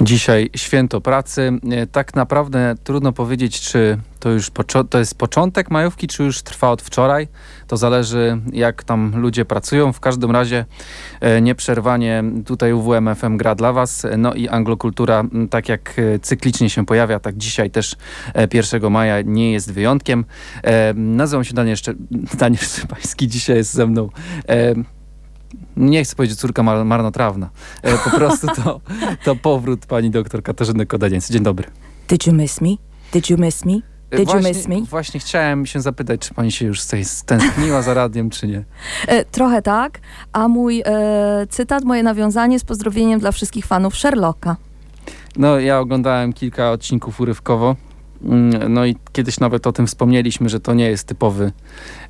Dzisiaj święto pracy. E, tak naprawdę trudno powiedzieć, czy to już to jest początek majówki, czy już trwa od wczoraj. To zależy, jak tam ludzie pracują. W każdym razie e, nieprzerwanie tutaj UWMFM gra dla Was. No i anglokultura, tak jak e, cyklicznie się pojawia, tak dzisiaj też 1 maja nie jest wyjątkiem. Nazywam się Daniel, Szcze Daniel Szczepański. Dzisiaj jest ze mną nie chcę powiedzieć córka mar marnotrawna. E, po prostu to, to powrót pani doktor Katarzyny Kodaniec. Dzień dobry. Did you miss me? Did you miss me? Did właśnie, you miss me? Właśnie chciałem się zapytać, czy pani się już stęskniła za radiem, czy nie? E, trochę tak, a mój e, cytat, moje nawiązanie z pozdrowieniem dla wszystkich fanów Sherlocka. No, ja oglądałem kilka odcinków urywkowo. Mm, no i kiedyś nawet o tym wspomnieliśmy, że to nie jest typowy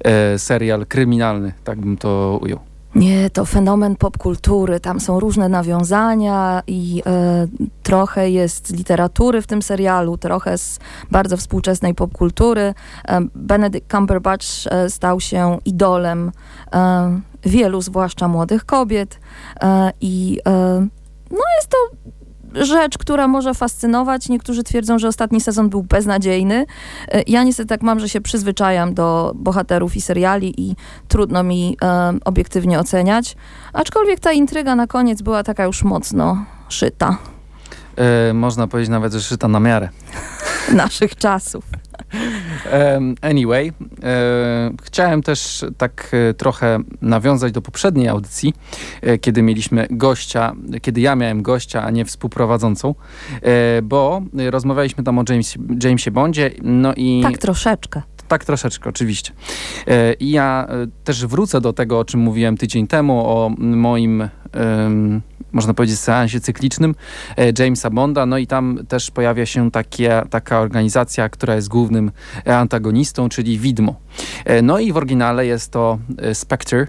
e, serial kryminalny, tak bym to ujął. Nie, to fenomen popkultury. Tam są różne nawiązania i e, trochę jest literatury w tym serialu, trochę z bardzo współczesnej popkultury. E, Benedict Cumberbatch e, stał się idolem e, wielu, zwłaszcza młodych kobiet e, i e, no jest to rzecz, która może fascynować. Niektórzy twierdzą, że ostatni sezon był beznadziejny. E, ja niestety tak mam, że się przyzwyczajam do bohaterów i seriali i trudno mi e, obiektywnie oceniać. Aczkolwiek ta intryga na koniec była taka już mocno szyta. E, można powiedzieć nawet, że szyta na miarę. Naszych czasów. Anyway, e, chciałem też tak e, trochę nawiązać do poprzedniej audycji, e, kiedy mieliśmy gościa, kiedy ja miałem gościa, a nie współprowadzącą, bo rozmawialiśmy tam o James, Jamesie Bondzie, no i... Tak troszeczkę. Tak, troszeczkę, oczywiście. I ja też wrócę do tego, o czym mówiłem tydzień temu, o moim można powiedzieć, seansie cyklicznym e, Jamesa Bonda. No i tam też pojawia się takie, taka organizacja, która jest głównym antagonistą, czyli Widmo. E, no i w oryginale jest to e, Spectre.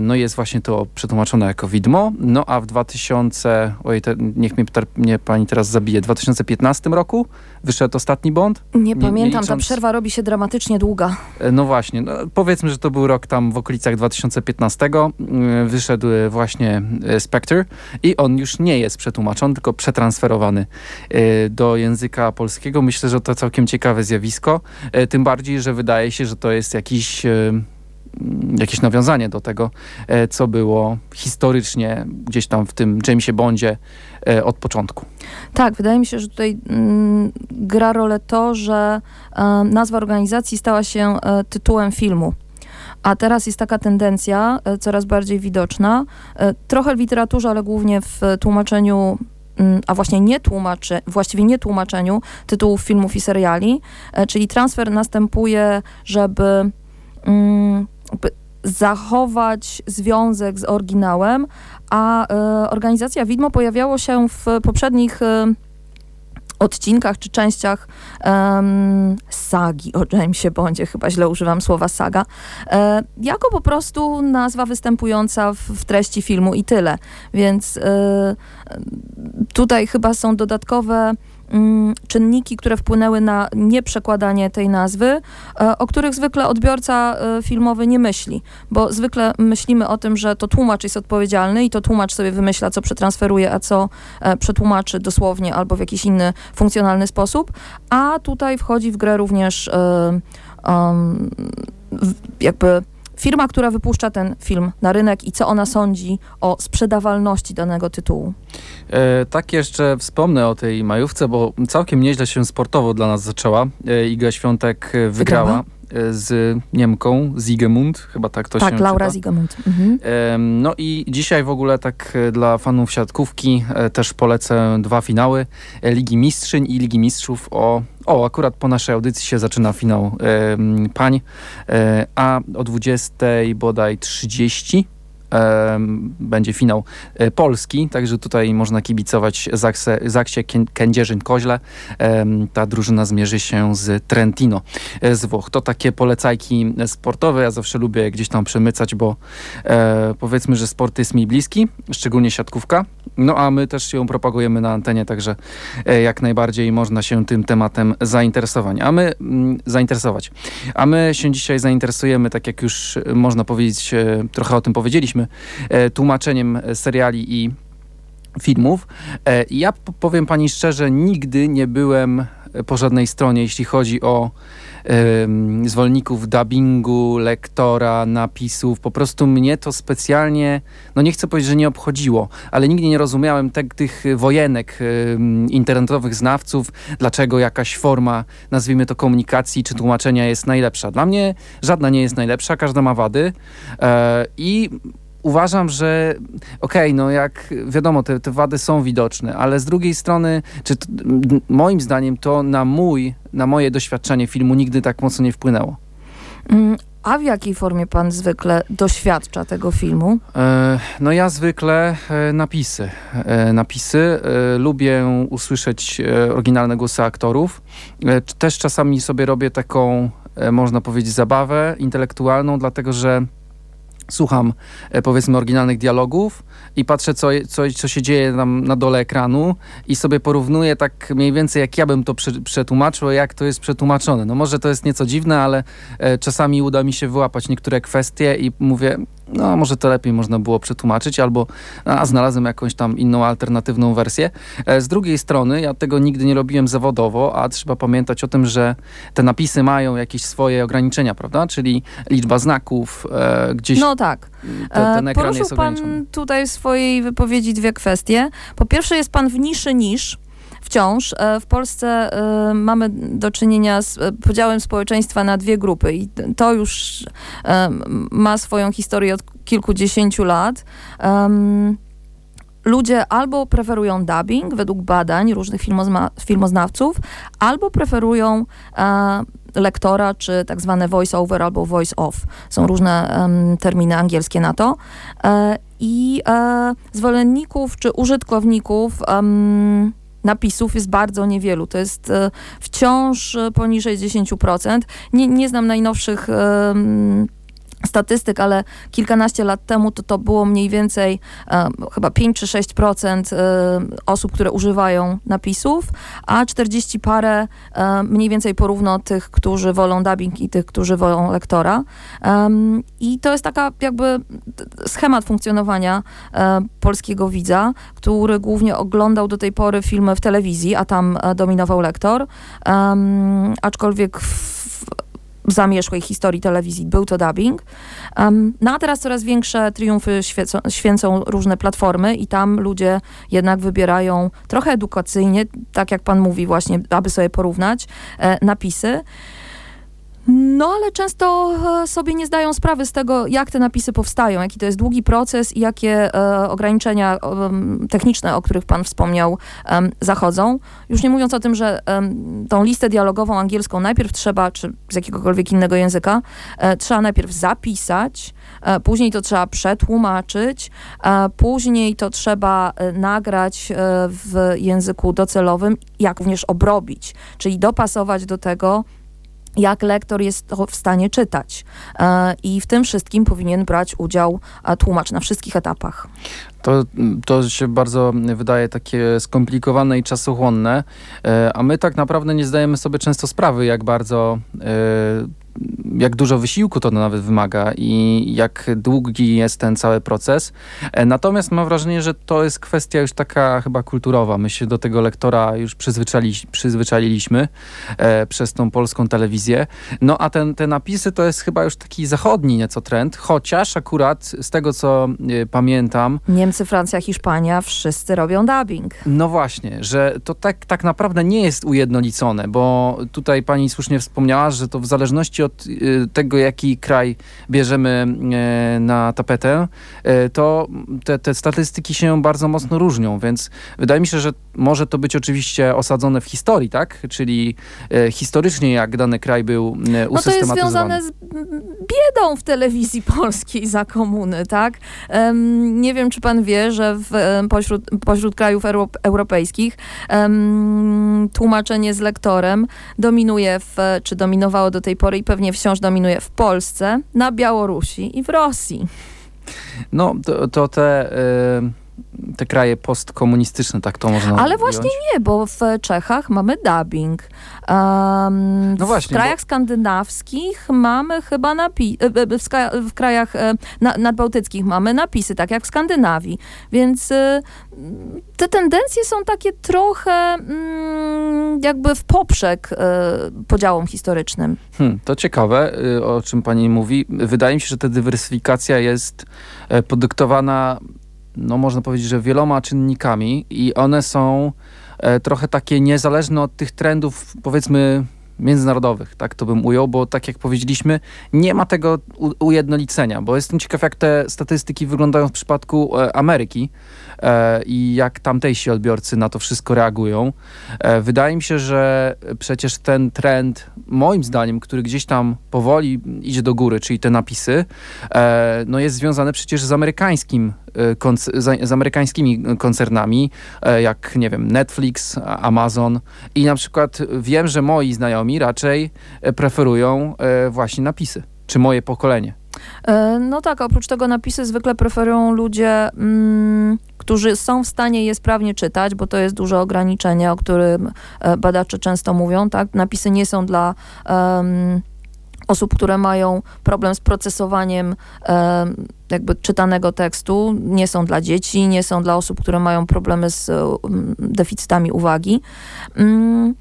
No jest właśnie to przetłumaczone jako Widmo. No a w 2000, oj, te, niech mnie, mnie pani teraz zabije, w 2015 roku wyszedł ostatni Bond. Nie, nie pamiętam, nie licząc... ta przerwa robi się dramatycznie długa. No właśnie, no, powiedzmy, że to był rok tam w okolicach 2015. Wyszedł właśnie Spectre i on już nie jest przetłumaczony, tylko przetransferowany e, do języka polskiego. Myślę, że to całkiem ciekawe zjawisko, e, tym bardziej, że wydaje się, że to jest jakiś e, jakieś nawiązanie do tego, co było historycznie gdzieś tam w tym Jamesie Bondzie od początku. Tak, wydaje mi się, że tutaj mm, gra rolę to, że nazwa organizacji stała się tytułem filmu. A teraz jest taka tendencja e, coraz bardziej widoczna, e, trochę w literaturze, ale głównie w tłumaczeniu mm, a właśnie nie tłumaczy, właściwie nie tłumaczeniu tytułów filmów i seriali, e, czyli transfer następuje, żeby, mm, zachować związek z oryginałem, a organizacja Widmo pojawiało się w poprzednich odcinkach czy częściach um, sagi o Jamesie Bondzie, chyba źle używam słowa saga, e, jako po prostu nazwa występująca w, w treści filmu i tyle. Więc e, tutaj chyba są dodatkowe czynniki, które wpłynęły na nieprzekładanie tej nazwy, e, o których zwykle odbiorca e, filmowy nie myśli, bo zwykle myślimy o tym, że to tłumacz jest odpowiedzialny i to tłumacz sobie wymyśla, co przetransferuje, a co e, przetłumaczy dosłownie albo w jakiś inny funkcjonalny sposób, a tutaj wchodzi w grę również jakby firma, która wypuszcza ten film na rynek i co ona sądzi o sprzedawalności danego tytułu. E, tak jeszcze wspomnę o tej majówce, bo całkiem nieźle się sportowo dla nas zaczęła. E, Iga Świątek wygrała. wygrała z Niemką, Zigemund, chyba tak to tak, się Tak, Laura Zigemund. Mhm. No i dzisiaj w ogóle tak e, dla fanów siatkówki e, też polecę dwa finały e, Ligi Mistrzyń i Ligi Mistrzów o o, akurat po naszej audycji się zaczyna finał pań, a o 20 bodaj 30 będzie finał e, Polski, także tutaj można kibicować Zakse, Zaksie Kędzierzyn-Koźle. Ta drużyna zmierzy się z Trentino e, z Włoch. To takie polecajki sportowe. Ja zawsze lubię gdzieś tam przemycać, bo e, powiedzmy, że sport jest mi bliski, szczególnie siatkówka. No a my też ją propagujemy na antenie, także jak najbardziej można się tym tematem zainteresować. A my mm, zainteresować. A my się dzisiaj zainteresujemy, tak jak już można powiedzieć, trochę o tym powiedzieliśmy, E, tłumaczeniem seriali i filmów. E, ja powiem pani szczerze, nigdy nie byłem po żadnej stronie, jeśli chodzi o zwolenników dubbingu, lektora, napisów. Po prostu mnie to specjalnie, no nie chcę powiedzieć, że nie obchodziło, ale nigdy nie rozumiałem te, tych wojenek internetowych znawców, dlaczego jakaś forma, nazwijmy to komunikacji czy tłumaczenia jest najlepsza. Dla mnie żadna nie jest najlepsza, każda ma wady e, i uważam, że okej, okay, no jak wiadomo, te, te wady są widoczne, ale z drugiej strony, czy to, moim zdaniem to na mój, na moje doświadczenie filmu nigdy tak mocno nie wpłynęło. Mm, a w jakiej formie pan zwykle doświadcza tego filmu? E, no ja zwykle e, napisy. E, napisy. Lubię usłyszeć oryginalne głosy aktorów. Też czasami sobie robię taką, można powiedzieć, zabawę intelektualną, dlatego że słucham e, powiedzmy oryginalnych dialogów i patrzę, co, co, co się dzieje tam na dole ekranu i sobie porównuję tak mniej więcej, jak ja bym to przetłumaczył, jak to jest przetłumaczone. No może to jest nieco dziwne, ale e, czasami uda mi się wyłapać niektóre kwestie i mówię, no może to lepiej można było przetłumaczyć, albo a znalazłem jakąś tam inną alternatywną wersję. E, z drugiej strony, ja tego nigdy nie robiłem zawodowo, a trzeba pamiętać o tym, że te napisy mają jakieś swoje ograniczenia, prawda? Czyli liczba znaków, e, gdzieś... No tak. Ten, ekran Poruszył pan tutaj w swojej wypowiedzi dwie kwestie. Po pierwsze jest pan w niszy niż, wciąż e, w Polsce e, mamy do czynienia z e, podziałem społeczeństwa na dwie grupy i to już ma swoją historię od kilkudziesięciu lat ludzie albo preferują dubbing według badań różnych filmoznawców, albo preferują e, lektora, czy tak zwane voice-over albo voice-off. Są różne um, terminy angielskie na to. E, I e, zwolenników czy użytkowników napisów jest bardzo niewielu. To jest e, wciąż e, poniżej 10%. Nie, nie znam najnowszych statystyk, ale kilkanaście lat temu to, to było mniej więcej e, chyba 5 czy 6% e, osób, które używają napisów, a 40 parę e, mniej więcej porówno tych, którzy wolą dubbing i tych, którzy wolą lektora. I to jest taka jakby schemat funkcjonowania e, polskiego widza, który głównie oglądał do tej pory filmy w telewizji, a tam e, dominował lektor. aczkolwiek w zamierzchłej historii telewizji był to dubbing. Um, no a teraz coraz większe triumfy świecą, święcą różne platformy i tam ludzie jednak wybierają trochę edukacyjnie, tak jak pan mówi właśnie, aby sobie porównać e, napisy. No, ale często e, sobie nie zdają sprawy z tego, jak te napisy powstają, jaki to jest długi proces i jakie e, ograniczenia e, techniczne, o których Pan wspomniał, e, zachodzą. Już nie mówiąc o tym, że tą listę dialogową angielską najpierw trzeba, czy z jakiegokolwiek innego języka, e, trzeba najpierw zapisać, e, później to trzeba przetłumaczyć, później to trzeba nagrać w języku docelowym, jak również obrobić, czyli dopasować do tego, jak lektor jest w stanie czytać. E, I w tym wszystkim powinien brać udział e, tłumacz na wszystkich etapach. To, to się bardzo wydaje takie skomplikowane i czasochłonne, e, a my tak naprawdę nie zdajemy sobie często sprawy, jak bardzo jak dużo wysiłku to nawet wymaga i jak długi jest ten cały proces. E, natomiast mam wrażenie, że to jest kwestia już taka chyba kulturowa. My się do tego lektora już przyzwyczali, przyzwyczailiśmy e, przez tą polską telewizję. No a ten, te napisy to jest chyba już taki zachodni nieco trend, chociaż akurat z tego co e, pamiętam... Niemcy, Francja, Hiszpania, wszyscy robią dubbing. No właśnie, że to tak, tak naprawdę nie jest ujednolicone, bo tutaj pani słusznie wspomniała, że to w zależności od Y, tego, jaki kraj bierzemy e, na tapetę, e, to te, te statystyki się bardzo mocno różnią, więc wydaje mi się, że może to być oczywiście osadzone w historii, tak? Czyli historycznie, jak dany kraj był usystematyzowany. No to jest związane z biedą w telewizji polskiej za komuny, tak? Nie wiem, czy pan wie, że w, pośród, pośród krajów europejskich um, tłumaczenie z lektorem dominuje, w, czy dominowało do tej pory i pewnie wciąż dominuje w Polsce, na Białorusi i w Rosji. No, to, to te... Y te kraje postkomunistyczne, tak to można Ale ująć. właśnie nie, bo w Czechach mamy dubbing. Um, No właśnie, w krajach bo- skandynawskich mamy chyba napisy, w, ska- w krajach e, na, nadbałtyckich mamy napisy, tak jak w Skandynawii. Więc e, te tendencje są takie trochę mm, jakby w poprzek e, podziałom historycznym. Hmm, to ciekawe, y, o czym pani mówi. Wydaje mi się, że ta dywersyfikacja jest e, podyktowana, no można powiedzieć, że wieloma czynnikami i one są e, trochę takie niezależne od tych trendów, powiedzmy, międzynarodowych, tak to bym ujął, bo tak jak powiedzieliśmy, nie ma tego ujednolicenia, bo jestem ciekaw, jak te statystyki wyglądają w przypadku e, Ameryki e, i jak tamtejsi odbiorcy na to wszystko reagują. Wydaje mi się, że przecież ten trend, moim zdaniem, który gdzieś tam powoli idzie do góry, czyli te napisy, no jest związany przecież z amerykańskim z, z amerykańskimi koncernami, e, jak nie wiem, Netflix, Amazon i na przykład wiem, że moi znajomi raczej e, preferują e, właśnie napisy, czy moje pokolenie. No tak, oprócz tego napisy zwykle preferują ludzie, mm, którzy są w stanie je sprawnie czytać, bo to jest duże ograniczenie, o którym badacze często mówią. Tak? Napisy nie są dla em, osób, które mają problem z procesowaniem em, jakby czytanego tekstu, nie są dla dzieci, nie są dla osób, które mają problemy z e, deficytami uwagi. Mm,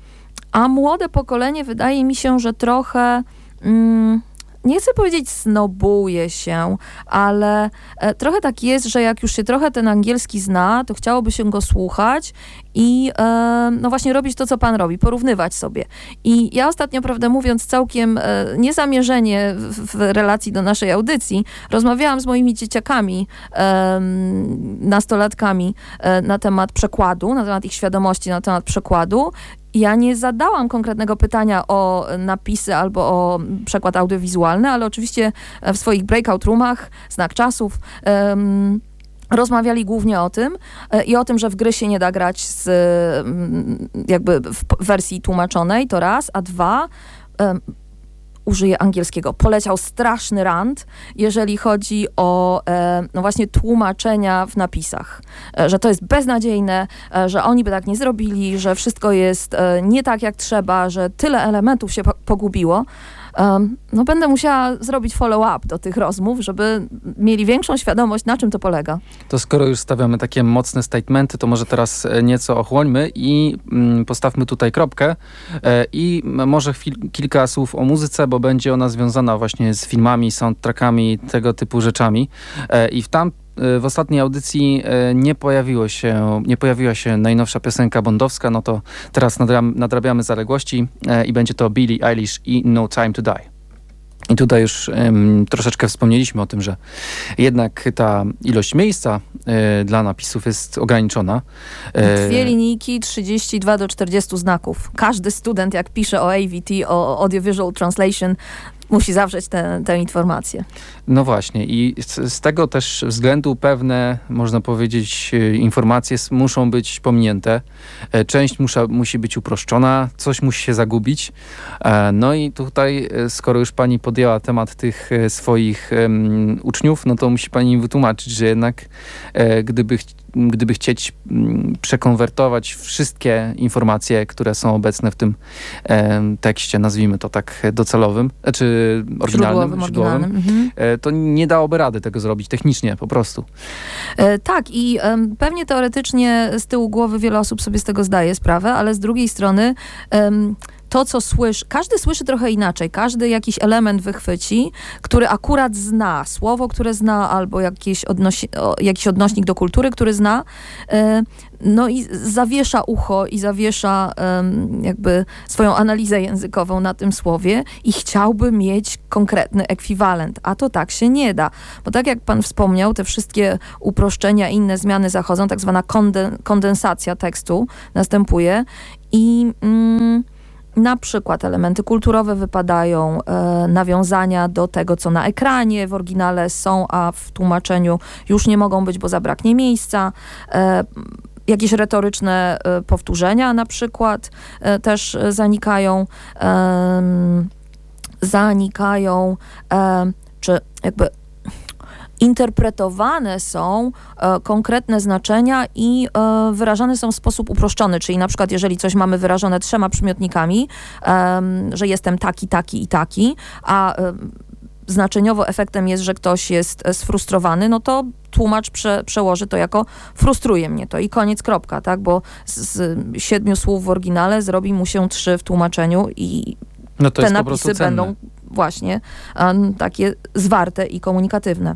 A młode pokolenie wydaje mi się, że trochę mm, nie chcę powiedzieć snobuje się, ale e, trochę tak jest, że jak już się trochę ten angielski zna, to chciałoby się go słuchać i e, no właśnie robić to, co pan robi, porównywać sobie. I ja ostatnio, prawdę mówiąc, całkiem e, niezamierzenie w, w relacji do naszej audycji, rozmawiałam z moimi dzieciakami, e, nastolatkami e, na temat przekładu, na temat ich świadomości, na temat przekładu ja nie zadałam konkretnego pytania o napisy albo o przekład audiowizualny, ale oczywiście w swoich breakout roomach, znak czasów, em, rozmawiali głównie o tym e, i o tym, że w gry się nie da grać z mm, jakby w wersji tłumaczonej, to raz, a dwa, użyję angielskiego, poleciał straszny rant, jeżeli chodzi o e, no właśnie tłumaczenia w napisach. E, że to jest beznadziejne, e, że oni by tak nie zrobili, że wszystko jest e, nie tak jak trzeba, że tyle elementów się po- pogubiło. No będę musiała zrobić follow-up do tych rozmów, żeby mieli większą świadomość, na czym to polega. To skoro już stawiamy takie mocne statementy, to może teraz e, nieco ochłońmy i mm, postawmy tutaj kropkę e, i może chwil, kilka słów o muzyce, bo będzie ona związana właśnie z filmami, soundtrackami, tego typu rzeczami. E, I w tam w ostatniej audycji e, nie, pojawiło się, nie pojawiła się najnowsza piosenka bondowska, no to teraz nadrabiamy, zaległości e, i będzie to Billie Eilish i No Time to Die. I tutaj już em, troszeczkę wspomnieliśmy o tym, że jednak ta ilość miejsca e, dla napisów jest ograniczona. E, Dwie linijki, 32 do 40 znaków. Każdy student, jak pisze o AVT, o Audiovisual Translation, musi zawrzeć tę informację. No właśnie i z, z tego też względu pewne, można powiedzieć, e, informacje muszą być pominięte. E, Część musza, musi być uproszczona, coś musi się zagubić. E, No i tutaj, skoro już pani podjęła temat tych swoich em, uczniów, no to musi pani wytłumaczyć, że jednak gdyby, gdyby chcieć mm, przekonwertować wszystkie informacje, które są obecne w tym em, tekście, nazwijmy to tak docelowym, czy oryginalnym, Źródłowym, oryginalnym. Mhm. e, to nie dałoby rady tego zrobić technicznie po prostu. E, Tak, i pewnie teoretycznie z tyłu głowy wiele osób sobie z tego zdaje sprawę, ale z drugiej strony to, co słyszy, każdy słyszy trochę inaczej, każdy jakiś element wychwyci, który akurat zna, słowo, które zna, albo jakieś odnosi, jakiś odnośnik do kultury, który zna, e, no i zawiesza ucho i zawiesza jakby swoją analizę językową na tym słowie i chciałby mieć konkretny ekwiwalent, a to tak się nie da, bo tak jak pan wspomniał, te wszystkie uproszczenia, inne zmiany zachodzą, tak zwana konden, kondensacja tekstu następuje i mm, na przykład elementy kulturowe wypadają, e, nawiązania do tego, co na ekranie w oryginale są, a w tłumaczeniu już nie mogą być, bo zabraknie miejsca. E, jakieś retoryczne e, powtórzenia na przykład e, też e, zanikają. Zanikają, em, czy jakby interpretowane są e, konkretne znaczenia i e, wyrażane są w sposób uproszczony, czyli na przykład jeżeli coś mamy wyrażone trzema przymiotnikami, e, że jestem taki, taki i taki, a znaczeniowo efektem jest, że ktoś jest e, sfrustrowany, no to tłumacz prze, przełoży to jako frustruje mnie to i koniec, kropka, tak? Bo z, z siedmiu słów w oryginale zrobi mu się trzy w tłumaczeniu i no te napisy będą właśnie um, takie zwarte i komunikatywne.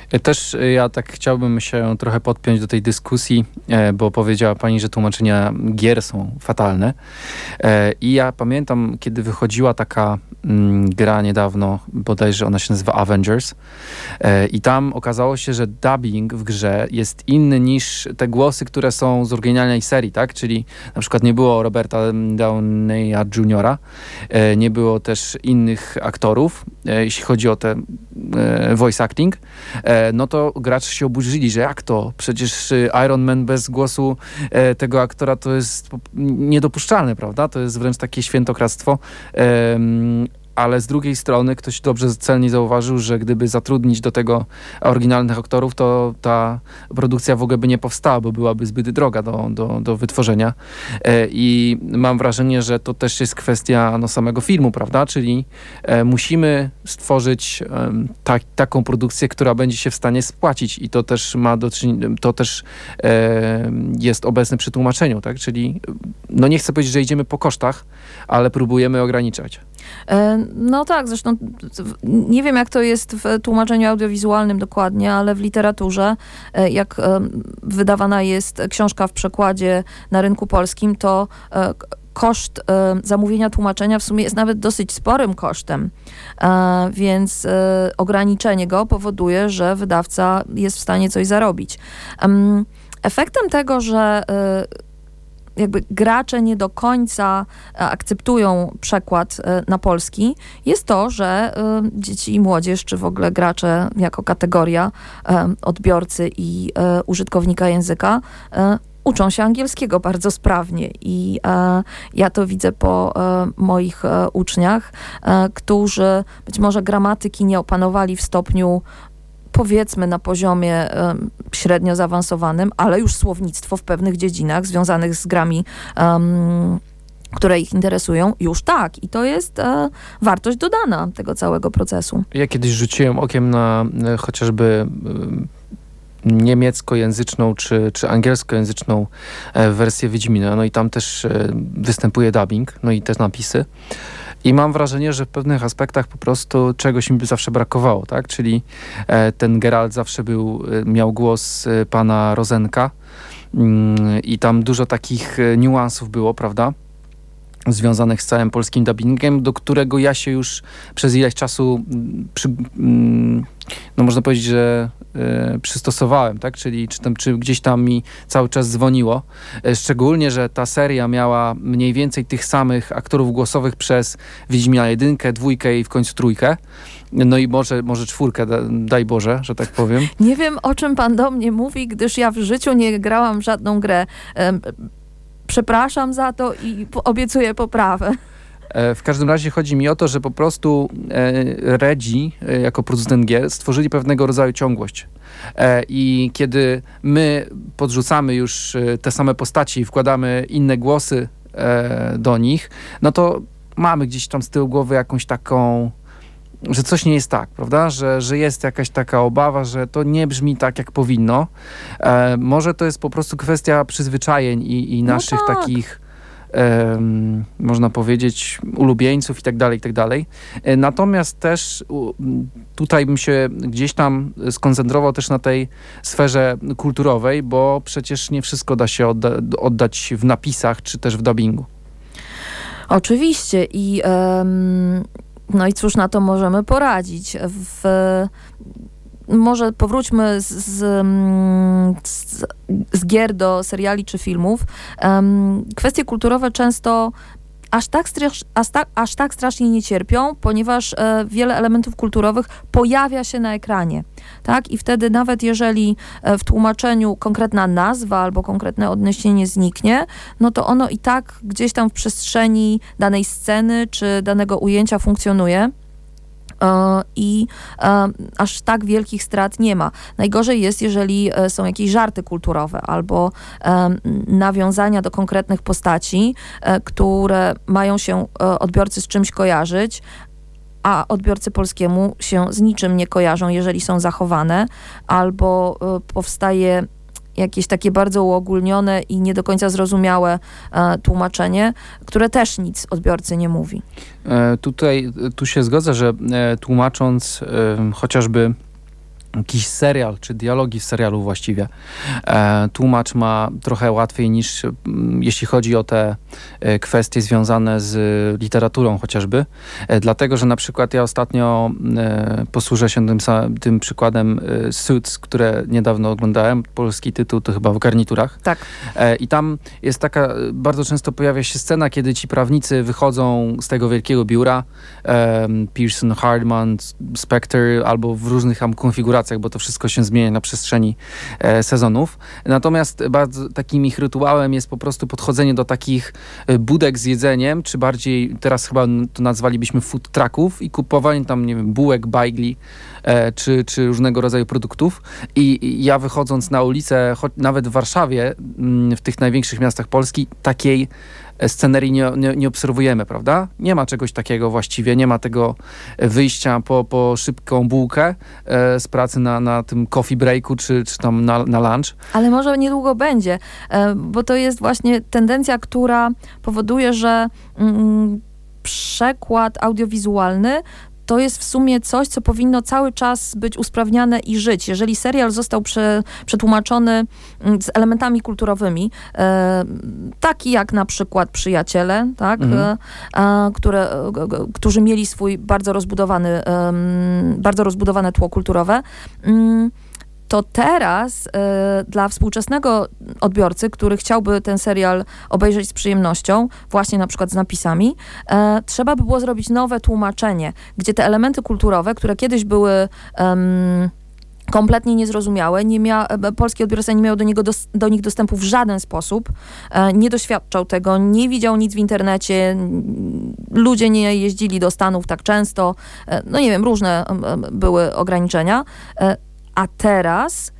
Też e, ja tak chciałbym się trochę podpiąć do tej dyskusji, e, bo powiedziała pani, że tłumaczenia gier są fatalne. I ja pamiętam, kiedy wychodziła taka Mm, gra niedawno, bodajże ona się nazywa Avengers e, i tam okazało się, że dubbing w grze jest inny niż te głosy, które są z oryginalnej serii, tak? Czyli na przykład nie było Roberta Downeya Jr., e, nie było też innych aktorów, e, jeśli chodzi o te voice acting, no to gracze się oburzyli, że jak to? Przecież Iron Man bez głosu tego aktora to jest niedopuszczalne, prawda? To jest wręcz takie świętokradztwo ale z drugiej strony ktoś dobrze celnie zauważył, że gdyby zatrudnić do tego oryginalnych aktorów, to ta produkcja w ogóle by nie powstała, bo byłaby zbyt droga do, do, do wytworzenia. E, I mam wrażenie, że to też jest kwestia no, samego filmu, prawda? Czyli e, musimy stworzyć ta, taką produkcję, która będzie się w stanie spłacić i to też ma do to też e, jest obecne przy tłumaczeniu, tak? Czyli no nie chcę powiedzieć, że idziemy po kosztach, ale próbujemy ograniczać. E, no tak, zresztą nie wiem jak to jest w tłumaczeniu audiowizualnym dokładnie, ale w literaturze, e, jak e, wydawana jest książka w przekładzie na rynku polskim, to koszt zamówienia tłumaczenia w sumie jest nawet dosyć sporym kosztem, więc ograniczenie go powoduje, że wydawca jest w stanie coś zarobić. Efektem tego, że jakby gracze nie do końca e, akceptują przekład e, na polski, jest to, że e, dzieci i młodzież, czy w ogóle gracze jako kategoria odbiorcy i użytkownika języka uczą się angielskiego bardzo sprawnie. I ja to widzę po moich uczniach, którzy być może gramatyki nie opanowali w stopniu powiedzmy na poziomie średnio zaawansowanym, ale już słownictwo w pewnych dziedzinach związanych z grami um, które ich interesują, już tak. I to jest e, wartość dodana tego całego procesu. Ja kiedyś rzuciłem okiem na e, chociażby e, niemieckojęzyczną czy, czy angielskojęzyczną e, wersję Wiedźmina. No i tam też e, występuje dubbing, no i te napisy. I mam wrażenie, że w pewnych aspektach po prostu czegoś mi by zawsze brakowało, tak? Czyli e, ten Geralt zawsze był, e, miał głos e, pana Rozenka mm, i tam dużo takich niuansów było, prawda? Związanych z całym polskim dubbingiem, do którego ja się już przez ileś czasu mm, przy, mm, no można powiedzieć, że y, przystosowałem, tak? Czyli czy, tam, czy gdzieś tam mi cały czas dzwoniło. Y, szczególnie, że ta seria miała mniej więcej tych samych aktorów głosowych przez Wiedźmina jedynkę, dwójkę i w końcu trójkę. No i może, może czwórkę, daj Boże, że tak powiem. Nie wiem, o czym pan do mnie mówi, gdyż ja w życiu nie grałam żadną grę. Przepraszam za to i obiecuję poprawę. E, w każdym razie chodzi mi o to, że po prostu e, Redzi e, jako producent gier stworzyli pewnego rodzaju ciągłość. I kiedy my podrzucamy już te same postaci i wkładamy inne głosy do nich, no to mamy gdzieś tam z tyłu głowy jakąś taką że coś nie jest tak, prawda? Że, że jest jakaś taka obawa, że to nie brzmi tak, jak powinno. E, może to jest po prostu kwestia przyzwyczajeń i, i no naszych no tak. takich można powiedzieć, ulubieńców i tak dalej, i tak dalej. E, natomiast też tutaj bym się gdzieś tam skoncentrował też na tej sferze kulturowej, bo przecież nie wszystko da się odda oddać w napisach, czy też w dubbingu. Oczywiście i um, no i cóż na to możemy poradzić? W, może powróćmy z, z, z, gier do seriali czy filmów. Um, kwestie kulturowe często aż tak, aż, tak, aż tak strasznie nie cierpią, ponieważ e, wiele elementów kulturowych pojawia się na ekranie. Tak? I wtedy nawet jeżeli e, w tłumaczeniu konkretna nazwa albo konkretne odniesienie zniknie, no to ono i tak gdzieś tam w przestrzeni danej sceny czy danego ujęcia funkcjonuje. I aż tak wielkich strat nie ma. Najgorzej jest, jeżeli są jakieś żarty kulturowe albo nawiązania do konkretnych postaci, które mają się odbiorcy z czymś kojarzyć, a odbiorcy polskiemu się z niczym nie kojarzą, jeżeli są zachowane, albo powstaje jakieś takie bardzo uogólnione i nie do końca zrozumiałe e, tłumaczenie, które też nic odbiorcy nie mówi. E, tutaj tu się zgodzę, że e, tłumacząc chociażby jakiś serial, czy dialogi w serialu właściwie. E, tłumacz ma trochę łatwiej niż mm, jeśli chodzi o te e, kwestie związane z literaturą chociażby. E, dlatego, że na przykład ja ostatnio e, posłużę się tym, tym przykładem e, Suits, które niedawno oglądałem. Polski tytuł to chyba w garniturach. Tak. I tam jest taka, bardzo często pojawia się scena, kiedy ci prawnicy wychodzą z tego wielkiego biura. Pearson, Hardman, Spectre albo w różnych tam konfiguracjach bo to wszystko się zmienia na przestrzeni e, sezonów. Natomiast bardzo takim ich rytuałem jest po prostu podchodzenie do takich e, budek z jedzeniem, czy bardziej teraz chyba to nazwalibyśmy food trucków i kupowanie tam, nie wiem, bułek, bajgli, e, czy, czy różnego rodzaju produktów. I, ja wychodząc na ulicę, nawet w Warszawie, w tych największych miastach Polski, takiej scenerii nie, nie, nie, obserwujemy, prawda? Nie ma czegoś takiego właściwie, nie ma tego wyjścia po, po szybką bułkę e, z pracy na, na tym coffee breaku, czy, czy tam na, na lunch. Ale może niedługo będzie, e, bo to jest właśnie tendencja, która powoduje, że mm, przekład audiowizualny to jest w sumie coś, co powinno cały czas być usprawniane i żyć. Jeżeli serial został prze, przetłumaczony mm, z elementami kulturowymi, e, taki jak na przykład Przyjaciele, tak, mhm. e, które, e, którzy mieli swój bardzo rozbudowany, bardzo rozbudowane tło kulturowe, mm, to teraz y, dla współczesnego odbiorcy, który chciałby ten serial obejrzeć z przyjemnością, właśnie na przykład z napisami, y, trzeba by było zrobić nowe tłumaczenie, gdzie te elementy kulturowe, które kiedyś były kompletnie niezrozumiałe, nie mia, polski odbiorca nie miał do, niego dos, do nich dostępu w żaden sposób, e, nie doświadczał tego, nie widział nic w internecie, ludzie nie jeździli do Stanów tak często, e, no nie wiem, różne były ograniczenia. A teraz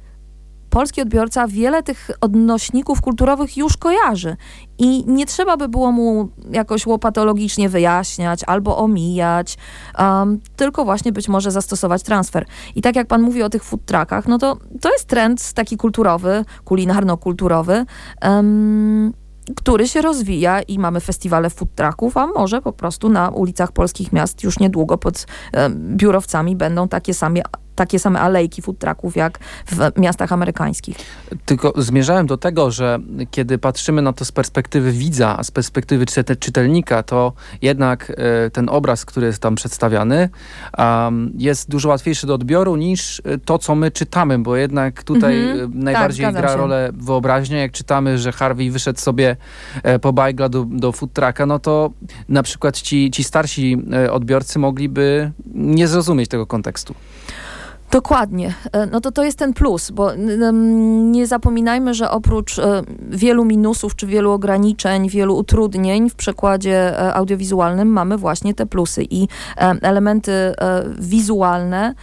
polski odbiorca wiele tych odnośników kulturowych już kojarzy i nie trzeba by było mu jakoś łopatologicznie wyjaśniać albo omijać, um, tylko właśnie być może zastosować transfer. I tak jak pan mówi o tych food truckach, no to to jest trend taki kulturowy, kulinarno-kulturowy, um, który się rozwija i mamy festiwale food trucków, a może po prostu na ulicach polskich miast już niedługo pod um, biurowcami będą takie same takie same alejki food trucków jak w miastach amerykańskich. Tylko zmierzałem do tego, że kiedy patrzymy na to z perspektywy widza, a z perspektywy czytelnika, to jednak e, ten obraz, który jest tam przedstawiany, jest dużo łatwiejszy do odbioru niż e, to, co my czytamy, bo jednak tutaj mhm. E, najbardziej tak, gra się. rolę wyobraźnia. Jak czytamy, że Harvey wyszedł sobie po bajgla do, do food trucka, no to na przykład ci, ci starsi odbiorcy mogliby nie zrozumieć tego kontekstu. Dokładnie. E, no to to jest ten plus, bo nie zapominajmy, że oprócz e, wielu minusów, czy wielu ograniczeń, wielu utrudnień w przekładzie e, audiowizualnym mamy właśnie te plusy i elementy wizualne,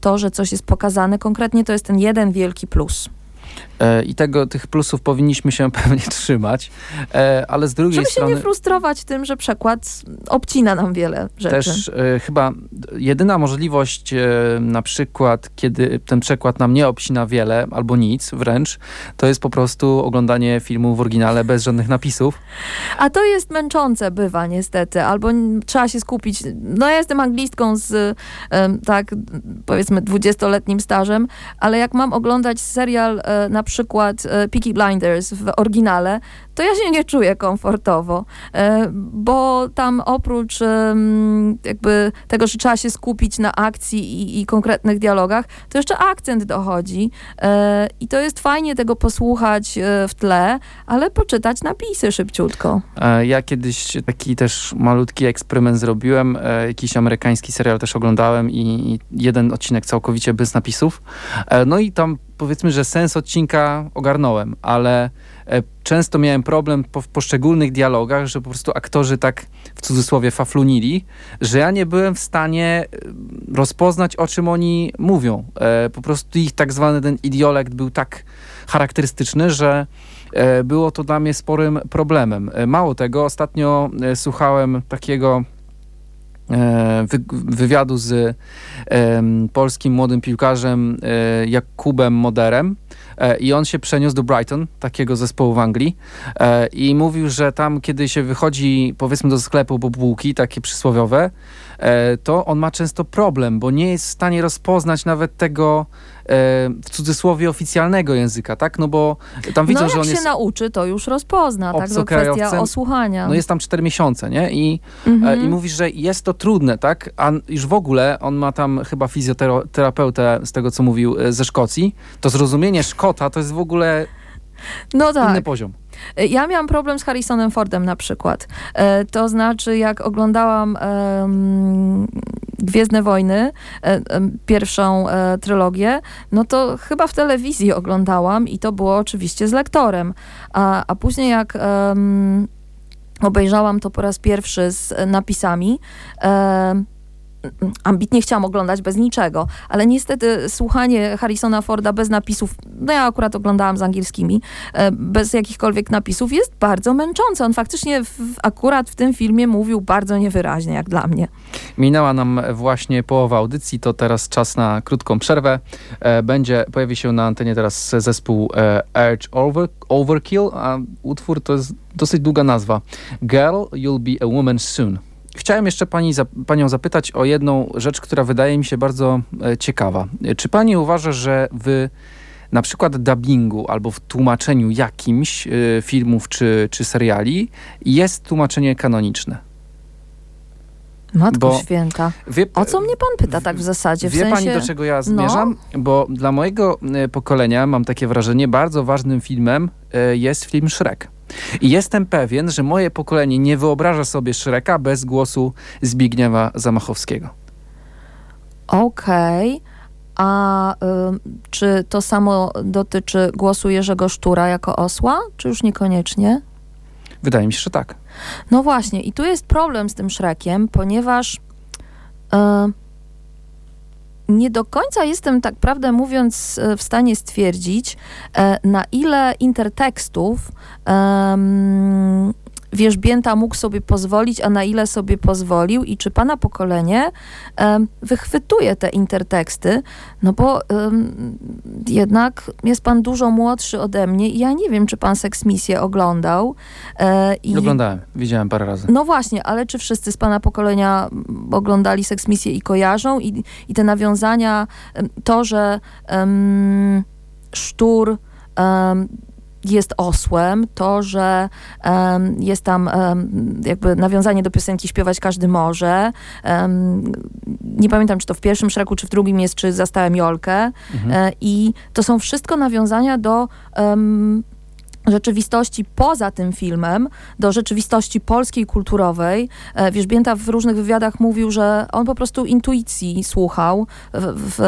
to, że coś jest pokazane konkretnie, to jest ten jeden wielki plus. E, I tego, tych plusów powinniśmy się pewnie trzymać, e, ale z drugiej Żeby strony... Żeby się nie frustrować tym, że przekład obcina nam wiele rzeczy. Też e, chyba jedyna możliwość na przykład, kiedy ten przekład nam nie obcina wiele, albo nic wręcz, to jest po prostu oglądanie filmu w oryginale bez żadnych napisów. A to jest męczące bywa niestety, albo trzeba się skupić. No ja jestem anglistką z tak powiedzmy dwudziestoletnim stażem, ale jak mam oglądać serial na przykład e, Peaky Blinders w oryginale, to ja się nie czuję komfortowo, e, bo tam oprócz jakby tego, że trzeba się skupić na akcji i, i konkretnych dialogach, to jeszcze akcent dochodzi e, i to jest fajnie tego posłuchać w tle, ale poczytać napisy szybciutko. Ja kiedyś taki też malutki eksperyment zrobiłem, jakiś amerykański serial też oglądałem i jeden odcinek całkowicie bez napisów. No i tam powiedzmy, że sens odcinka ogarnąłem, ale e, często miałem problem po, w poszczególnych dialogach, że po prostu aktorzy tak w cudzysłowie faflunili, że ja nie byłem w stanie e, rozpoznać, o czym oni mówią. E, po prostu ich tak zwany ten idiolekt był tak charakterystyczny, że było to dla mnie sporym problemem. Mało tego, ostatnio słuchałem takiego wywiadu z polskim młodym piłkarzem Jakubem Moderem, E, i on się przeniósł do Brighton, takiego zespołu w Anglii e, i mówił, że tam kiedy się wychodzi powiedzmy do sklepu po bułki, takie przysłowiowe, e, to on ma często problem, bo nie jest w stanie rozpoznać nawet tego w cudzysłowie oficjalnego języka, tak? No bo tam widzą, no, że on się jest... nauczy, to już rozpozna, tak? To kwestia osłuchania. No jest tam cztery miesiące, nie? I, mhm. i mówisz, że jest to trudne, tak? A już w ogóle on ma tam chyba fizjoterapeutę, z tego co mówił, ze Szkocji. To zrozumienie Szkota to jest w ogóle no tak. inny poziom. Ja miałam problem z Harrisonem Fordem na przykład. E, to znaczy, jak oglądałam um, Gwiezdne Wojny, e, pierwszą e, trylogię, no to chyba w telewizji oglądałam i to było oczywiście z lektorem. A, a później jak um, obejrzałam to po raz pierwszy z napisami, ambitnie chciałam oglądać bez niczego, ale niestety słuchanie Harrisona Forda bez napisów, no ja akurat oglądałam z angielskimi, e, bez jakichkolwiek napisów jest bardzo męczące. On faktycznie w, akurat w tym filmie mówił bardzo niewyraźnie, jak dla mnie. Minęła nam właśnie połowa audycji, to teraz czas na krótką przerwę. E, będzie, pojawi się na antenie teraz zespół e, Edge Over, Overkill, a utwór to jest dosyć długa nazwa. Girl, You'll Be a Woman Soon. Chciałem jeszcze pani, panią zapytać o jedną rzecz, która wydaje mi się bardzo e, ciekawa. Czy pani uważa, że w na przykład dubbingu albo w tłumaczeniu jakimś y, filmów czy, czy seriali jest tłumaczenie kanoniczne? Matko Bo święta. Wie, o co mnie pan pyta tak w zasadzie? W wie sensie... pani, do czego ja zmierzam? No. Bo dla mojego pokolenia, mam takie wrażenie, bardzo ważnym filmem jest film Shrek. I jestem pewien, że moje pokolenie nie wyobraża sobie Szreka bez głosu Zbigniewa Zamachowskiego. Okej. Okay. A y, czy to samo dotyczy głosu Jerzego Sztura jako osła, czy już niekoniecznie? Wydaje mi się, że tak. No właśnie, i tu jest problem z tym Szrekiem, ponieważ y, nie do końca jestem, tak prawdę mówiąc, e, w stanie stwierdzić, e, na ile intertekstów um, wierzbięta mógł sobie pozwolić, a na ile sobie pozwolił i czy pana pokolenie wychwytuje te interteksty, no bo jednak jest pan dużo młodszy ode mnie i ja nie wiem, czy pan Seksmisję oglądał. E, i... Oglądałem, widziałem parę razy. No właśnie, ale czy wszyscy z pana pokolenia oglądali Seksmisję i kojarzą i, i te nawiązania, to, że um, Sztur um, jest osłem, to, że um, jest tam um, jakby nawiązanie do piosenki Śpiewać każdy może. Um, nie pamiętam, czy to w pierwszym szeregu, czy w drugim jest, czy Zastałem Jolkę. Mhm. E, I to są wszystko nawiązania do rzeczywistości poza tym filmem, do rzeczywistości polskiej, kulturowej. E, Wierzbięta w różnych wywiadach mówił, że on po prostu intuicji słuchał, w, w,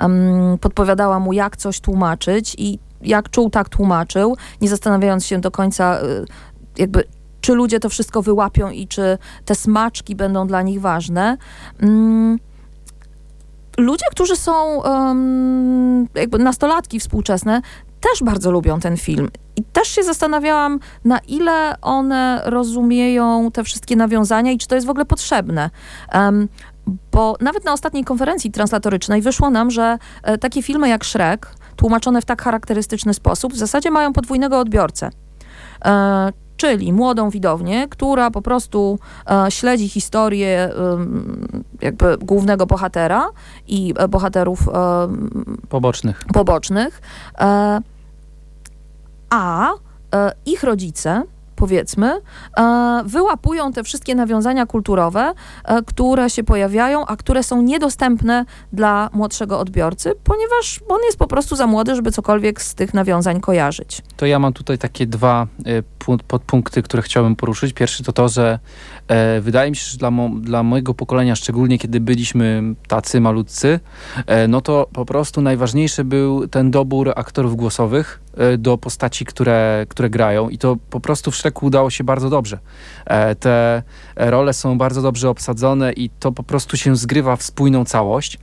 um, podpowiadała mu, jak coś tłumaczyć i jak czuł, tak tłumaczył, nie zastanawiając się do końca y, jakby czy ludzie to wszystko wyłapią i czy te smaczki będą dla nich ważne. Mm, ludzie, którzy są um, jakby nastolatki współczesne, też bardzo lubią ten film. I też się zastanawiałam, na ile one rozumieją te wszystkie nawiązania i czy to jest w ogóle potrzebne. Um, bo nawet na ostatniej konferencji translatorycznej wyszło nam, że e, takie filmy jak Shrek, tłumaczone w tak charakterystyczny sposób, w zasadzie mają podwójnego odbiorcę. E, czyli młodą widownię, która po prostu e, śledzi historię jakby głównego bohatera i e, bohaterów pobocznych. pobocznych a ich rodzice powiedzmy, e, wyłapują te wszystkie nawiązania kulturowe, e, które się pojawiają, a które są niedostępne dla młodszego odbiorcy, ponieważ on jest po prostu za młody, żeby cokolwiek z tych nawiązań kojarzyć. To ja mam tutaj takie dwa e, podpunkty, które chciałbym poruszyć. Pierwszy to to, że wydaje mi się, że dla, mo dla mojego pokolenia, szczególnie kiedy byliśmy tacy malutcy, no to po prostu najważniejszy był ten dobór aktorów głosowych, e, do postaci, które, które grają i to po prostu w Shreku udało się bardzo dobrze. E, te role są bardzo dobrze obsadzone i to po prostu się zgrywa w spójną całość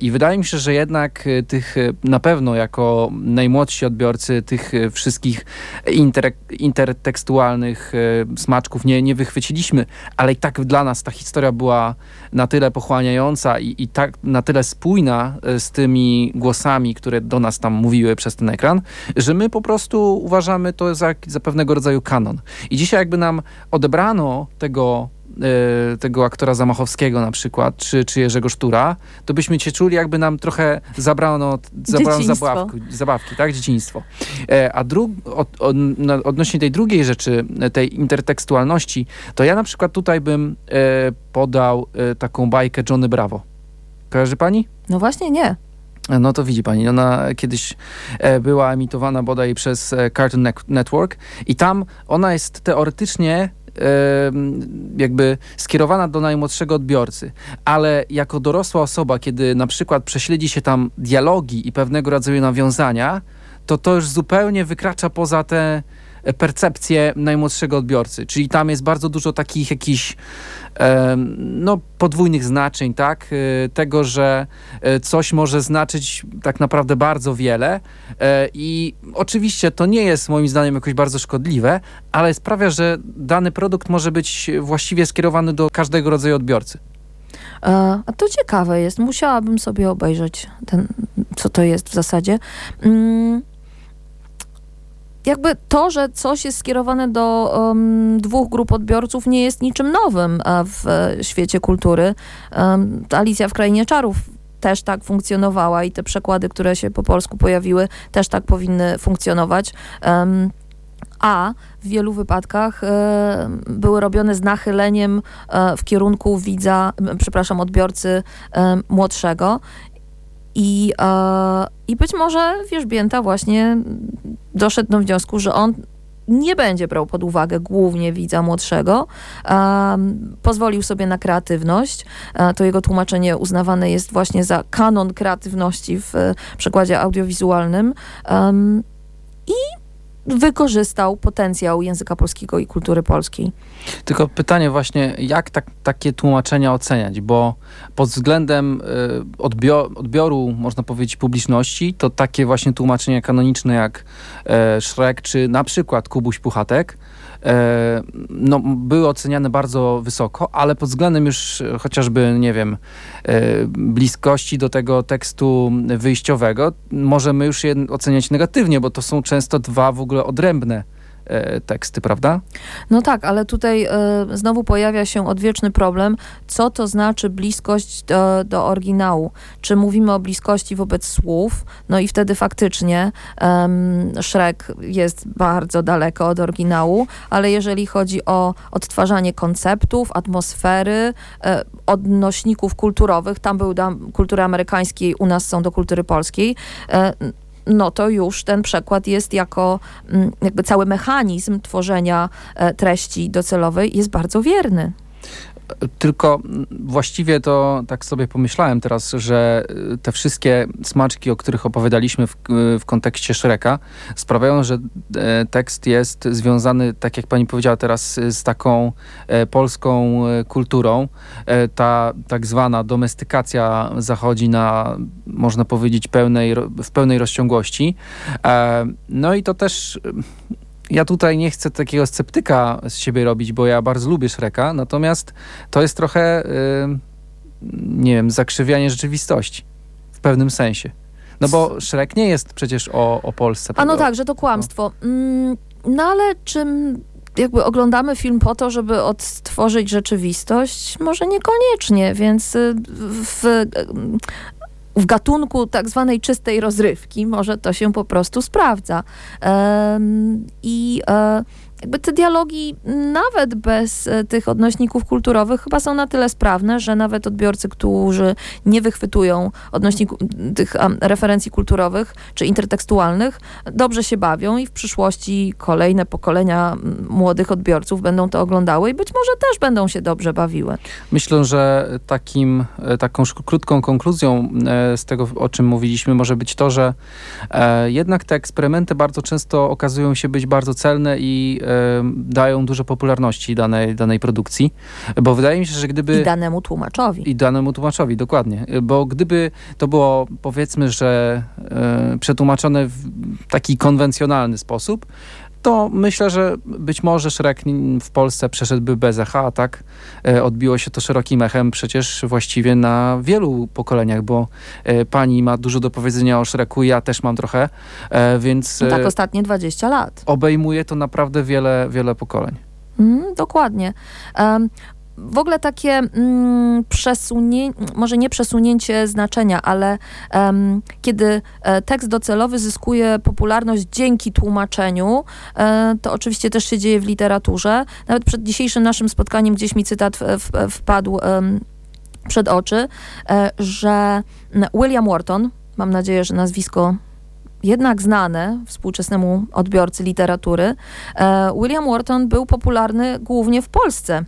i wydaje mi się, że jednak tych na pewno jako najmłodsi odbiorcy tych wszystkich inter, intertekstualnych smaczków nie, nie wychwyciliśmy, ale i tak dla nas ta historia była na tyle pochłaniająca i, i tak na tyle spójna z tymi głosami, które do nas tam mówiły przez ten ekran, że my po prostu uważamy to za, za pewnego rodzaju kanon. I dzisiaj jakby nam odebrano tego e, tego aktora Zamachowskiego na przykład, czy, czy Jerzego Sztura, to byśmy się czuli, jakby nam trochę zabrano, zabrano zabawki, zabawki, tak? Dzieciństwo. E, a dru, od, od, odnośnie tej drugiej rzeczy, tej intertekstualności, to ja na przykład tutaj bym e, podał taką bajkę Johnny Bravo. Kojarzy pani? No właśnie nie. No to widzi pani, ona kiedyś e, była emitowana bodaj przez e, Cartoon Network i tam ona jest teoretycznie e, jakby skierowana do najmłodszego odbiorcy, ale jako dorosła osoba, kiedy na przykład prześledzi się tam dialogi i pewnego rodzaju nawiązania, to to już zupełnie wykracza poza te percepcję najmłodszego odbiorcy. Czyli tam jest bardzo dużo takich jakichś no, podwójnych znaczeń, tak? E, tego, że e, coś może znaczyć tak naprawdę bardzo wiele e, i oczywiście to nie jest moim zdaniem jakoś bardzo szkodliwe, ale sprawia, że dany produkt może być właściwie skierowany do każdego rodzaju odbiorcy. A to ciekawe jest. Musiałabym sobie obejrzeć ten, co to jest w zasadzie. Mm jakby to, że coś jest skierowane do um, dwóch grup odbiorców nie jest niczym nowym w świecie kultury. Um, Alicja w Krainie Czarów też tak funkcjonowała i te przekłady, które się po polsku pojawiły, też tak powinny funkcjonować. Um, a w wielu wypadkach e, były robione z nachyleniem e, w kierunku widza, przepraszam, odbiorcy e, młodszego. I, e, I być może wierzbięta właśnie doszedł do wniosku, że on nie będzie brał pod uwagę głównie widza młodszego, um, pozwolił sobie na kreatywność. E, to jego tłumaczenie uznawane jest właśnie za kanon kreatywności w przekładzie audiowizualnym. Um, I wykorzystał potencjał języka polskiego i kultury polskiej. Tylko pytanie właśnie, jak tak, takie tłumaczenia oceniać, bo pod względem y, odbioru, można powiedzieć, publiczności, to takie właśnie tłumaczenia kanoniczne jak y, Shrek, czy na przykład Kubuś Puchatek, E, no, były oceniane bardzo wysoko, ale pod względem już chociażby, nie wiem, e, bliskości do tego tekstu wyjściowego, możemy już je oceniać negatywnie, bo to są często dwa w ogóle odrębne E, teksty, prawda? No tak, ale tutaj e, znowu pojawia się odwieczny problem, co to znaczy bliskość do, do oryginału. Czy mówimy o bliskości wobec słów, no i wtedy faktycznie um, Shrek jest bardzo daleko od oryginału, ale jeżeli chodzi o odtwarzanie konceptów, atmosfery, e, odnośników kulturowych, tam był do kultury amerykańskiej, u nas są do kultury polskiej, e, no to już ten przekład jest jako mm, jakby cały mechanizm tworzenia e, treści docelowej jest bardzo wierny. Tylko właściwie to tak sobie pomyślałem teraz, że y, te wszystkie smaczki, o których opowiadaliśmy w, w kontekście Shreka, sprawiają, że e, tekst jest związany, tak jak pani powiedziała teraz, z taką e, polską e, kulturą. Ta tak zwana domestykacja zachodzi na, można powiedzieć, pełnej, w pełnej rozciągłości. No i to też ja tutaj nie chcę takiego sceptyka z siebie robić, bo ja bardzo lubię Shreka, natomiast to jest trochę, yy, nie wiem, zakrzywianie rzeczywistości w pewnym sensie. No bo Shrek nie jest przecież o, o Polsce. A no tak, że to kłamstwo. Mm, no ale czym jakby oglądamy film po to, żeby odtworzyć rzeczywistość? Może niekoniecznie, więc y, w, w gatunku tak zwanej czystej rozrywki może to się po prostu sprawdza. I e, jakby te dialogi nawet bez e, tych odnośników kulturowych chyba są na tyle sprawne, że nawet odbiorcy, którzy nie wychwytują odnośników tych referencji kulturowych czy intertekstualnych, dobrze się bawią i w przyszłości kolejne pokolenia młodych odbiorców będą to oglądały i być może też będą się dobrze bawiły. Myślę, że takim, e, taką krótką konkluzją e, z tego, o czym mówiliśmy, może być to, że jednak te eksperymenty bardzo często okazują się być bardzo celne i dają dużo popularności danej, danej produkcji, bo wydaje mi się, że gdyby... I danemu tłumaczowi. I danemu tłumaczowi, dokładnie. Bo gdyby to było, powiedzmy, że przetłumaczone w taki konwencjonalny sposób, to myślę, że być może Shrek w Polsce przeszedłby bez echa, tak? E, odbiło się to szerokim echem przecież właściwie na wielu pokoleniach, bo e, pani ma dużo do powiedzenia o Shreku, ja też mam trochę, e, więc... No tak ostatnie 20 lat. Obejmuje to naprawdę wiele, wiele pokoleń. Mm, dokładnie. Um, w ogóle takie mm, przesunięcie, może nie przesunięcie znaczenia, ale um, kiedy e, tekst docelowy zyskuje popularność dzięki tłumaczeniu, e, to oczywiście też się dzieje w literaturze. Nawet przed dzisiejszym naszym spotkaniem gdzieś mi cytat w, w, wpadł um, przed oczy, e, że William Wharton, mam nadzieję, że nazwisko jednak znane współczesnemu odbiorcy literatury, William Wharton był popularny głównie w Polsce.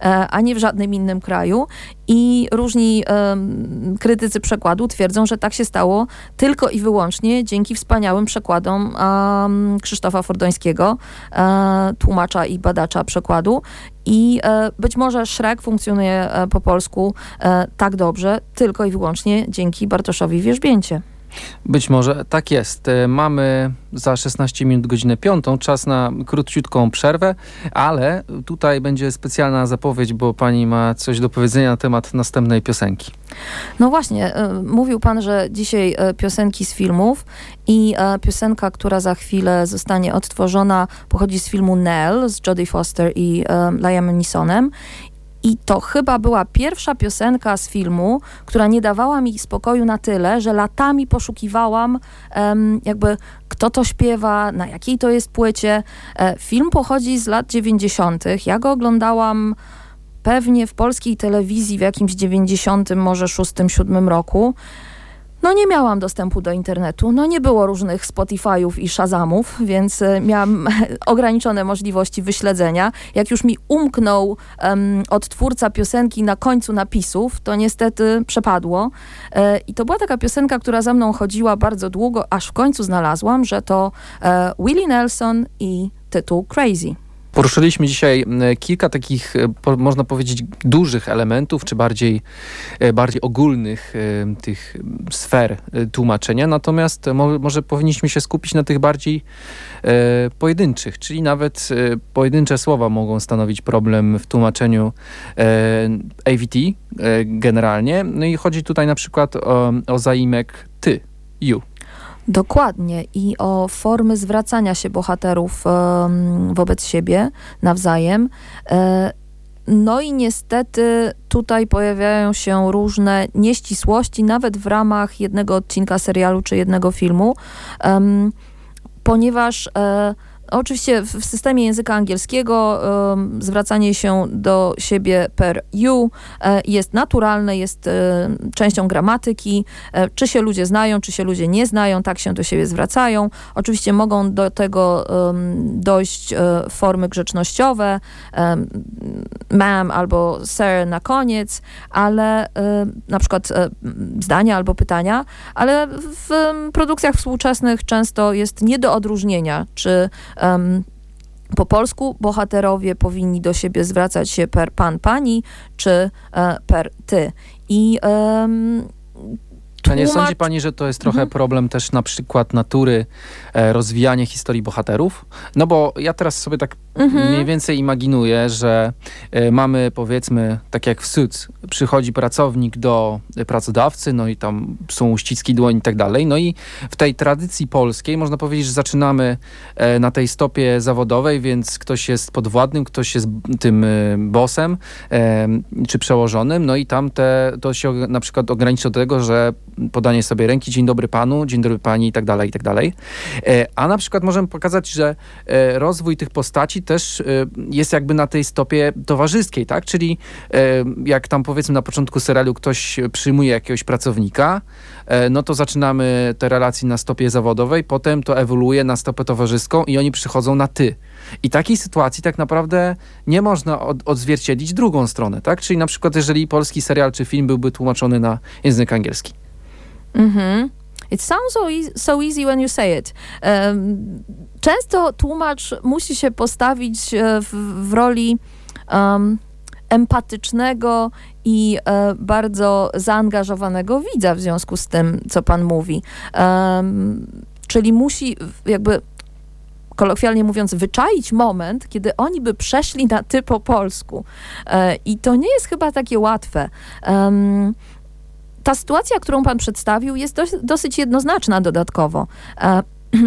E, a nie w żadnym innym kraju. I różni um, krytycy przekładu twierdzą, że tak się stało tylko i wyłącznie dzięki wspaniałym przekładom um, Krzysztofa Fordońskiego, um, tłumacza i badacza przekładu. I e, być może Szrek funkcjonuje e, po polsku e, tak dobrze tylko i wyłącznie dzięki Bartoszowi Wierzbięcie. Być może tak jest. E, mamy za 16 minut godzinę piątą, czas na króciutką przerwę, ale tutaj będzie specjalna zapowiedź, bo pani ma coś do powiedzenia na temat następnej piosenki. No właśnie, e, mówił pan, że dzisiaj e, piosenki z filmów i piosenka, która za chwilę zostanie odtworzona, pochodzi z filmu Nell z Jodie Foster i Liamem Neesonem i to chyba była pierwsza piosenka z filmu, która nie dawała mi spokoju na tyle, że latami poszukiwałam um, jakby kto to śpiewa, na jakiej to jest płycie. E, film pochodzi z lat 90. Ja go oglądałam pewnie w polskiej telewizji w jakimś 90, może 6, 7 roku. No nie miałam dostępu do internetu, no nie było różnych Spotify'ów i Shazamów, więc e, miałam ograniczone możliwości wyśledzenia. Jak już mi umknął um, odtwórca piosenki na końcu napisów, to niestety przepadło. E, I to była taka piosenka, która za mną chodziła bardzo długo, aż w końcu znalazłam, że to e, Willie Nelson i tytuł Crazy. Poruszyliśmy dzisiaj kilka takich, e, można powiedzieć, dużych elementów, czy bardziej, e, bardziej ogólnych e, tych sfer tłumaczenia, natomiast może powinniśmy się skupić na tych bardziej pojedynczych, czyli nawet pojedyncze słowa mogą stanowić problem w tłumaczeniu AVT generalnie. No i chodzi tutaj na przykład o, o zaimek ty, you. Dokładnie i o formy zwracania się bohaterów wobec siebie nawzajem. E, no i niestety tutaj pojawiają się różne nieścisłości, nawet w ramach jednego odcinka serialu czy jednego filmu, ponieważ e, Oczywiście w systemie języka angielskiego um, zwracanie się do siebie per you e, jest naturalne, jest e, częścią gramatyki. E, czy się ludzie znają, czy się ludzie nie znają, tak się do siebie zwracają. Oczywiście mogą do tego um, dojść formy grzecznościowe, ma'am albo sir na koniec, ale na przykład zdania albo pytania, ale w produkcjach współczesnych często jest nie do odróżnienia, czy um, po polsku bohaterowie powinni do siebie zwracać się per pan, pani, czy e, per ty. I um, a nie sądzi pani, że to jest trochę mhm. problem też na przykład natury e, rozwijania historii bohaterów? No bo ja teraz sobie tak mhm. mniej więcej imaginuję, że e, mamy powiedzmy, tak jak w Suits, przychodzi pracownik do pracodawcy, no i tam są uściski dłoń i tak dalej. No i w tej tradycji polskiej można powiedzieć, że zaczynamy e, na tej stopie zawodowej, więc ktoś jest podwładnym, ktoś jest tym e, bosem czy przełożonym, no i tam te, to się na przykład ogranicza do tego, że podanie sobie ręki, dzień dobry panu, dzień dobry pani i tak dalej, i tak dalej. E, a na przykład możemy pokazać, że e, rozwój tych postaci też e, jest jakby na tej stopie towarzyskiej, tak? Czyli jak tam powiedzmy na początku serialu ktoś przyjmuje jakiegoś pracownika, no to zaczynamy te relacje na stopie zawodowej, potem to ewoluuje na stopę towarzyską i oni przychodzą na ty. I takiej sytuacji tak naprawdę nie można od, odzwierciedlić drugą stronę, tak? Czyli na przykład jeżeli polski serial czy film byłby tłumaczony na język angielski. Mhm. It sounds so easy, so easy when you say it. Um, często tłumacz musi się postawić e, w, w roli um, empatycznego i e, bardzo zaangażowanego widza w związku z tym, co pan mówi. Um, czyli musi jakby kolokwialnie mówiąc, wyczaić moment, kiedy oni by przeszli na ty po polsku. E, I to nie jest chyba takie łatwe. Um, ta sytuacja, którą pan przedstawił, jest dosyć, dosyć jednoznaczna dodatkowo. E,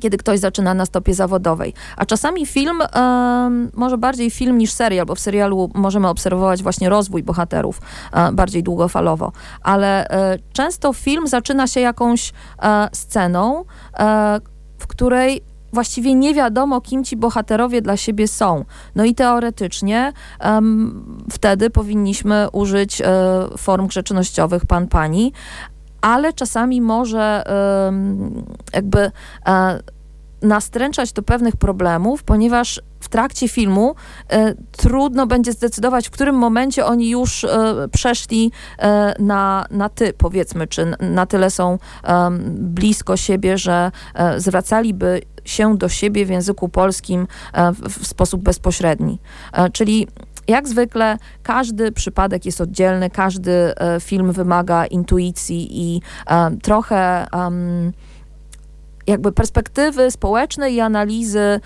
kiedy ktoś zaczyna na stopie zawodowej. A czasami film, może bardziej film niż serial, bo w serialu możemy obserwować właśnie rozwój bohaterów e, bardziej długofalowo, ale e, często film zaczyna się jakąś e, sceną, w której właściwie nie wiadomo, kim ci bohaterowie dla siebie są. No i teoretycznie um, wtedy powinniśmy użyć e, form grzecznościowych pan, pani, ale czasami może um, jakby e, nastręczać do pewnych problemów, ponieważ w trakcie filmu e, trudno będzie zdecydować, w którym momencie oni już e, przeszli e, na, na ty, powiedzmy, czy na tyle są blisko siebie, że zwracaliby się do siebie w języku polskim w, sposób bezpośredni. Czyli jak zwykle każdy przypadek jest oddzielny, każdy film wymaga intuicji i trochę jakby perspektywy społecznej i analizy e,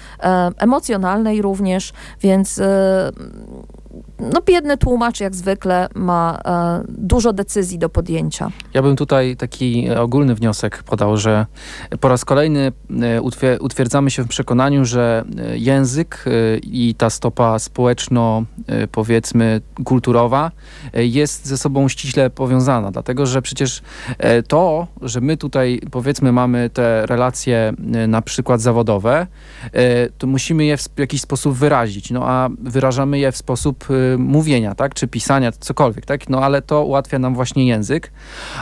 emocjonalnej również, więc e, no biedny tłumacz jak zwykle ma e, dużo decyzji do podjęcia. Ja bym tutaj taki ogólny wniosek podał, że po raz kolejny e, utwierdzamy się w przekonaniu, że e, język e, i ta stopa społeczno powiedzmy kulturowa jest ze sobą ściśle powiązana, dlatego że przecież to, że my tutaj powiedzmy mamy te relacje na przykład zawodowe, to musimy je w jakiś sposób wyrazić, no a wyrażamy je w sposób mówienia, tak, czy pisania, cokolwiek, tak, no ale to ułatwia nam właśnie język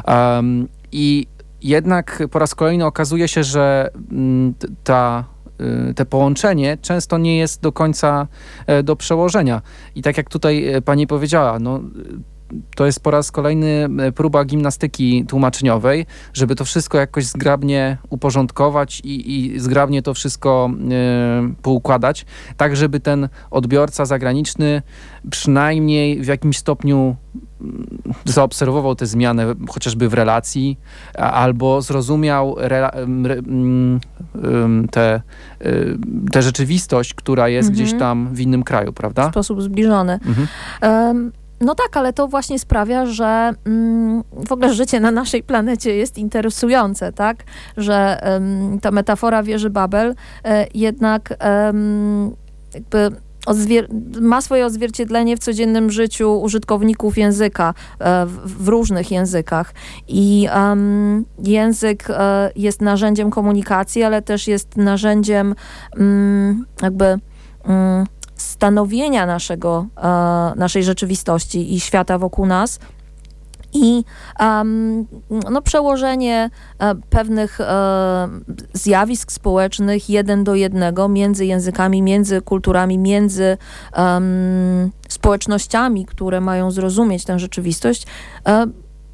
um, i jednak po raz kolejny okazuje się, że mm, ta y, te połączenie często nie jest do końca e, do przełożenia. I tak jak tutaj e, pani powiedziała, no, to jest po raz kolejny e, próba gimnastyki tłumaczeniowej, żeby to wszystko jakoś zgrabnie uporządkować i, i zgrabnie to wszystko y, poukładać, tak żeby ten odbiorca zagraniczny przynajmniej w jakimś stopniu mm, zaobserwował te zmiany chociażby w relacji albo zrozumiał mm, tę te, rzeczywistość, która jest mhm. gdzieś tam w innym kraju, prawda? W sposób zbliżony. Mhm. Um, no tak, ale to właśnie sprawia, że mm, w ogóle życie na naszej planecie jest interesujące, tak? Że ta metafora wieży Babel e, jednak jakby ma swoje odzwierciedlenie w codziennym życiu użytkowników języka, e, w, w różnych językach. I język e, jest narzędziem komunikacji, ale też jest narzędziem um, jakby um, stanowienia naszego, e, naszej rzeczywistości i świata wokół nas. I um, no, przełożenie e, pewnych e, zjawisk społecznych jeden do jednego między językami, między kulturami, między um, społecznościami, które mają zrozumieć tę rzeczywistość, e,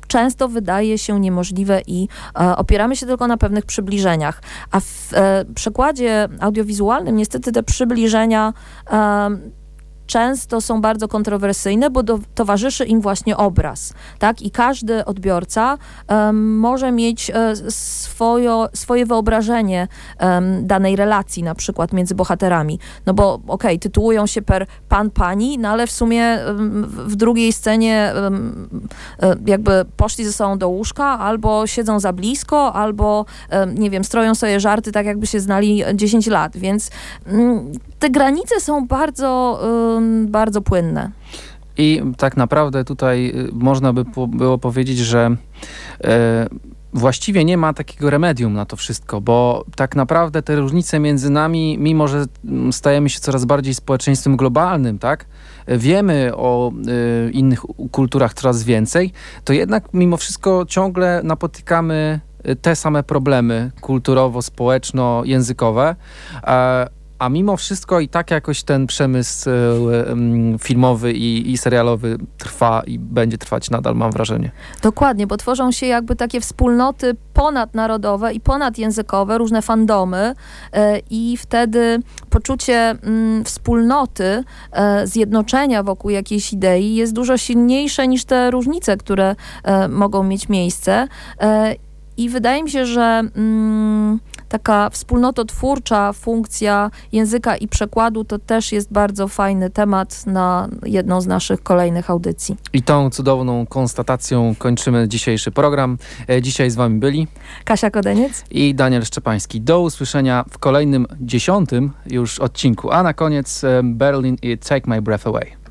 często wydaje się niemożliwe i e, opieramy się tylko na pewnych przybliżeniach. A w e, przekładzie audiowizualnym niestety te przybliżenia e, często są bardzo kontrowersyjne, bo do, towarzyszy im właśnie obraz, tak? I każdy odbiorca um, może mieć um, swoje wyobrażenie um, danej relacji, na przykład między bohaterami. No bo okej, okay, tytułują się per pan, pani, no ale w sumie w drugiej scenie e, jakby poszli ze sobą do łóżka, albo siedzą za blisko, albo nie wiem, stroją sobie żarty tak, jakby się znali 10 lat, więc mm, te granice są bardzo bardzo płynne. I tak naprawdę tutaj y, można by było powiedzieć, że e, właściwie nie ma takiego remedium na to wszystko, bo tak naprawdę te różnice między nami, mimo że mm, stajemy się coraz bardziej społeczeństwem globalnym, tak? Wiemy o y, innych kulturach coraz więcej, to jednak mimo wszystko ciągle napotykamy y, te same problemy kulturowo-społeczno-językowe. A mimo wszystko i tak jakoś ten przemysł e, filmowy i, i, serialowy trwa i będzie trwać nadal, mam wrażenie. Dokładnie, bo tworzą się jakby takie wspólnoty ponadnarodowe i ponadjęzykowe, różne fandomy e, i wtedy poczucie mm, wspólnoty, e, zjednoczenia wokół jakiejś idei jest dużo silniejsze niż te różnice, które mogą mieć miejsce. I wydaje mi się, że mm, taka wspólnototwórcza funkcja języka i przekładu to też jest bardzo fajny temat na jedną z naszych kolejnych audycji. I tą cudowną konstatacją kończymy dzisiejszy program. E, dzisiaj z wami byli Kasia Kodeniec i Daniel Szczepański. Do usłyszenia w kolejnym dziesiątym już odcinku. A na koniec e, Berlin i Take My Breath Away.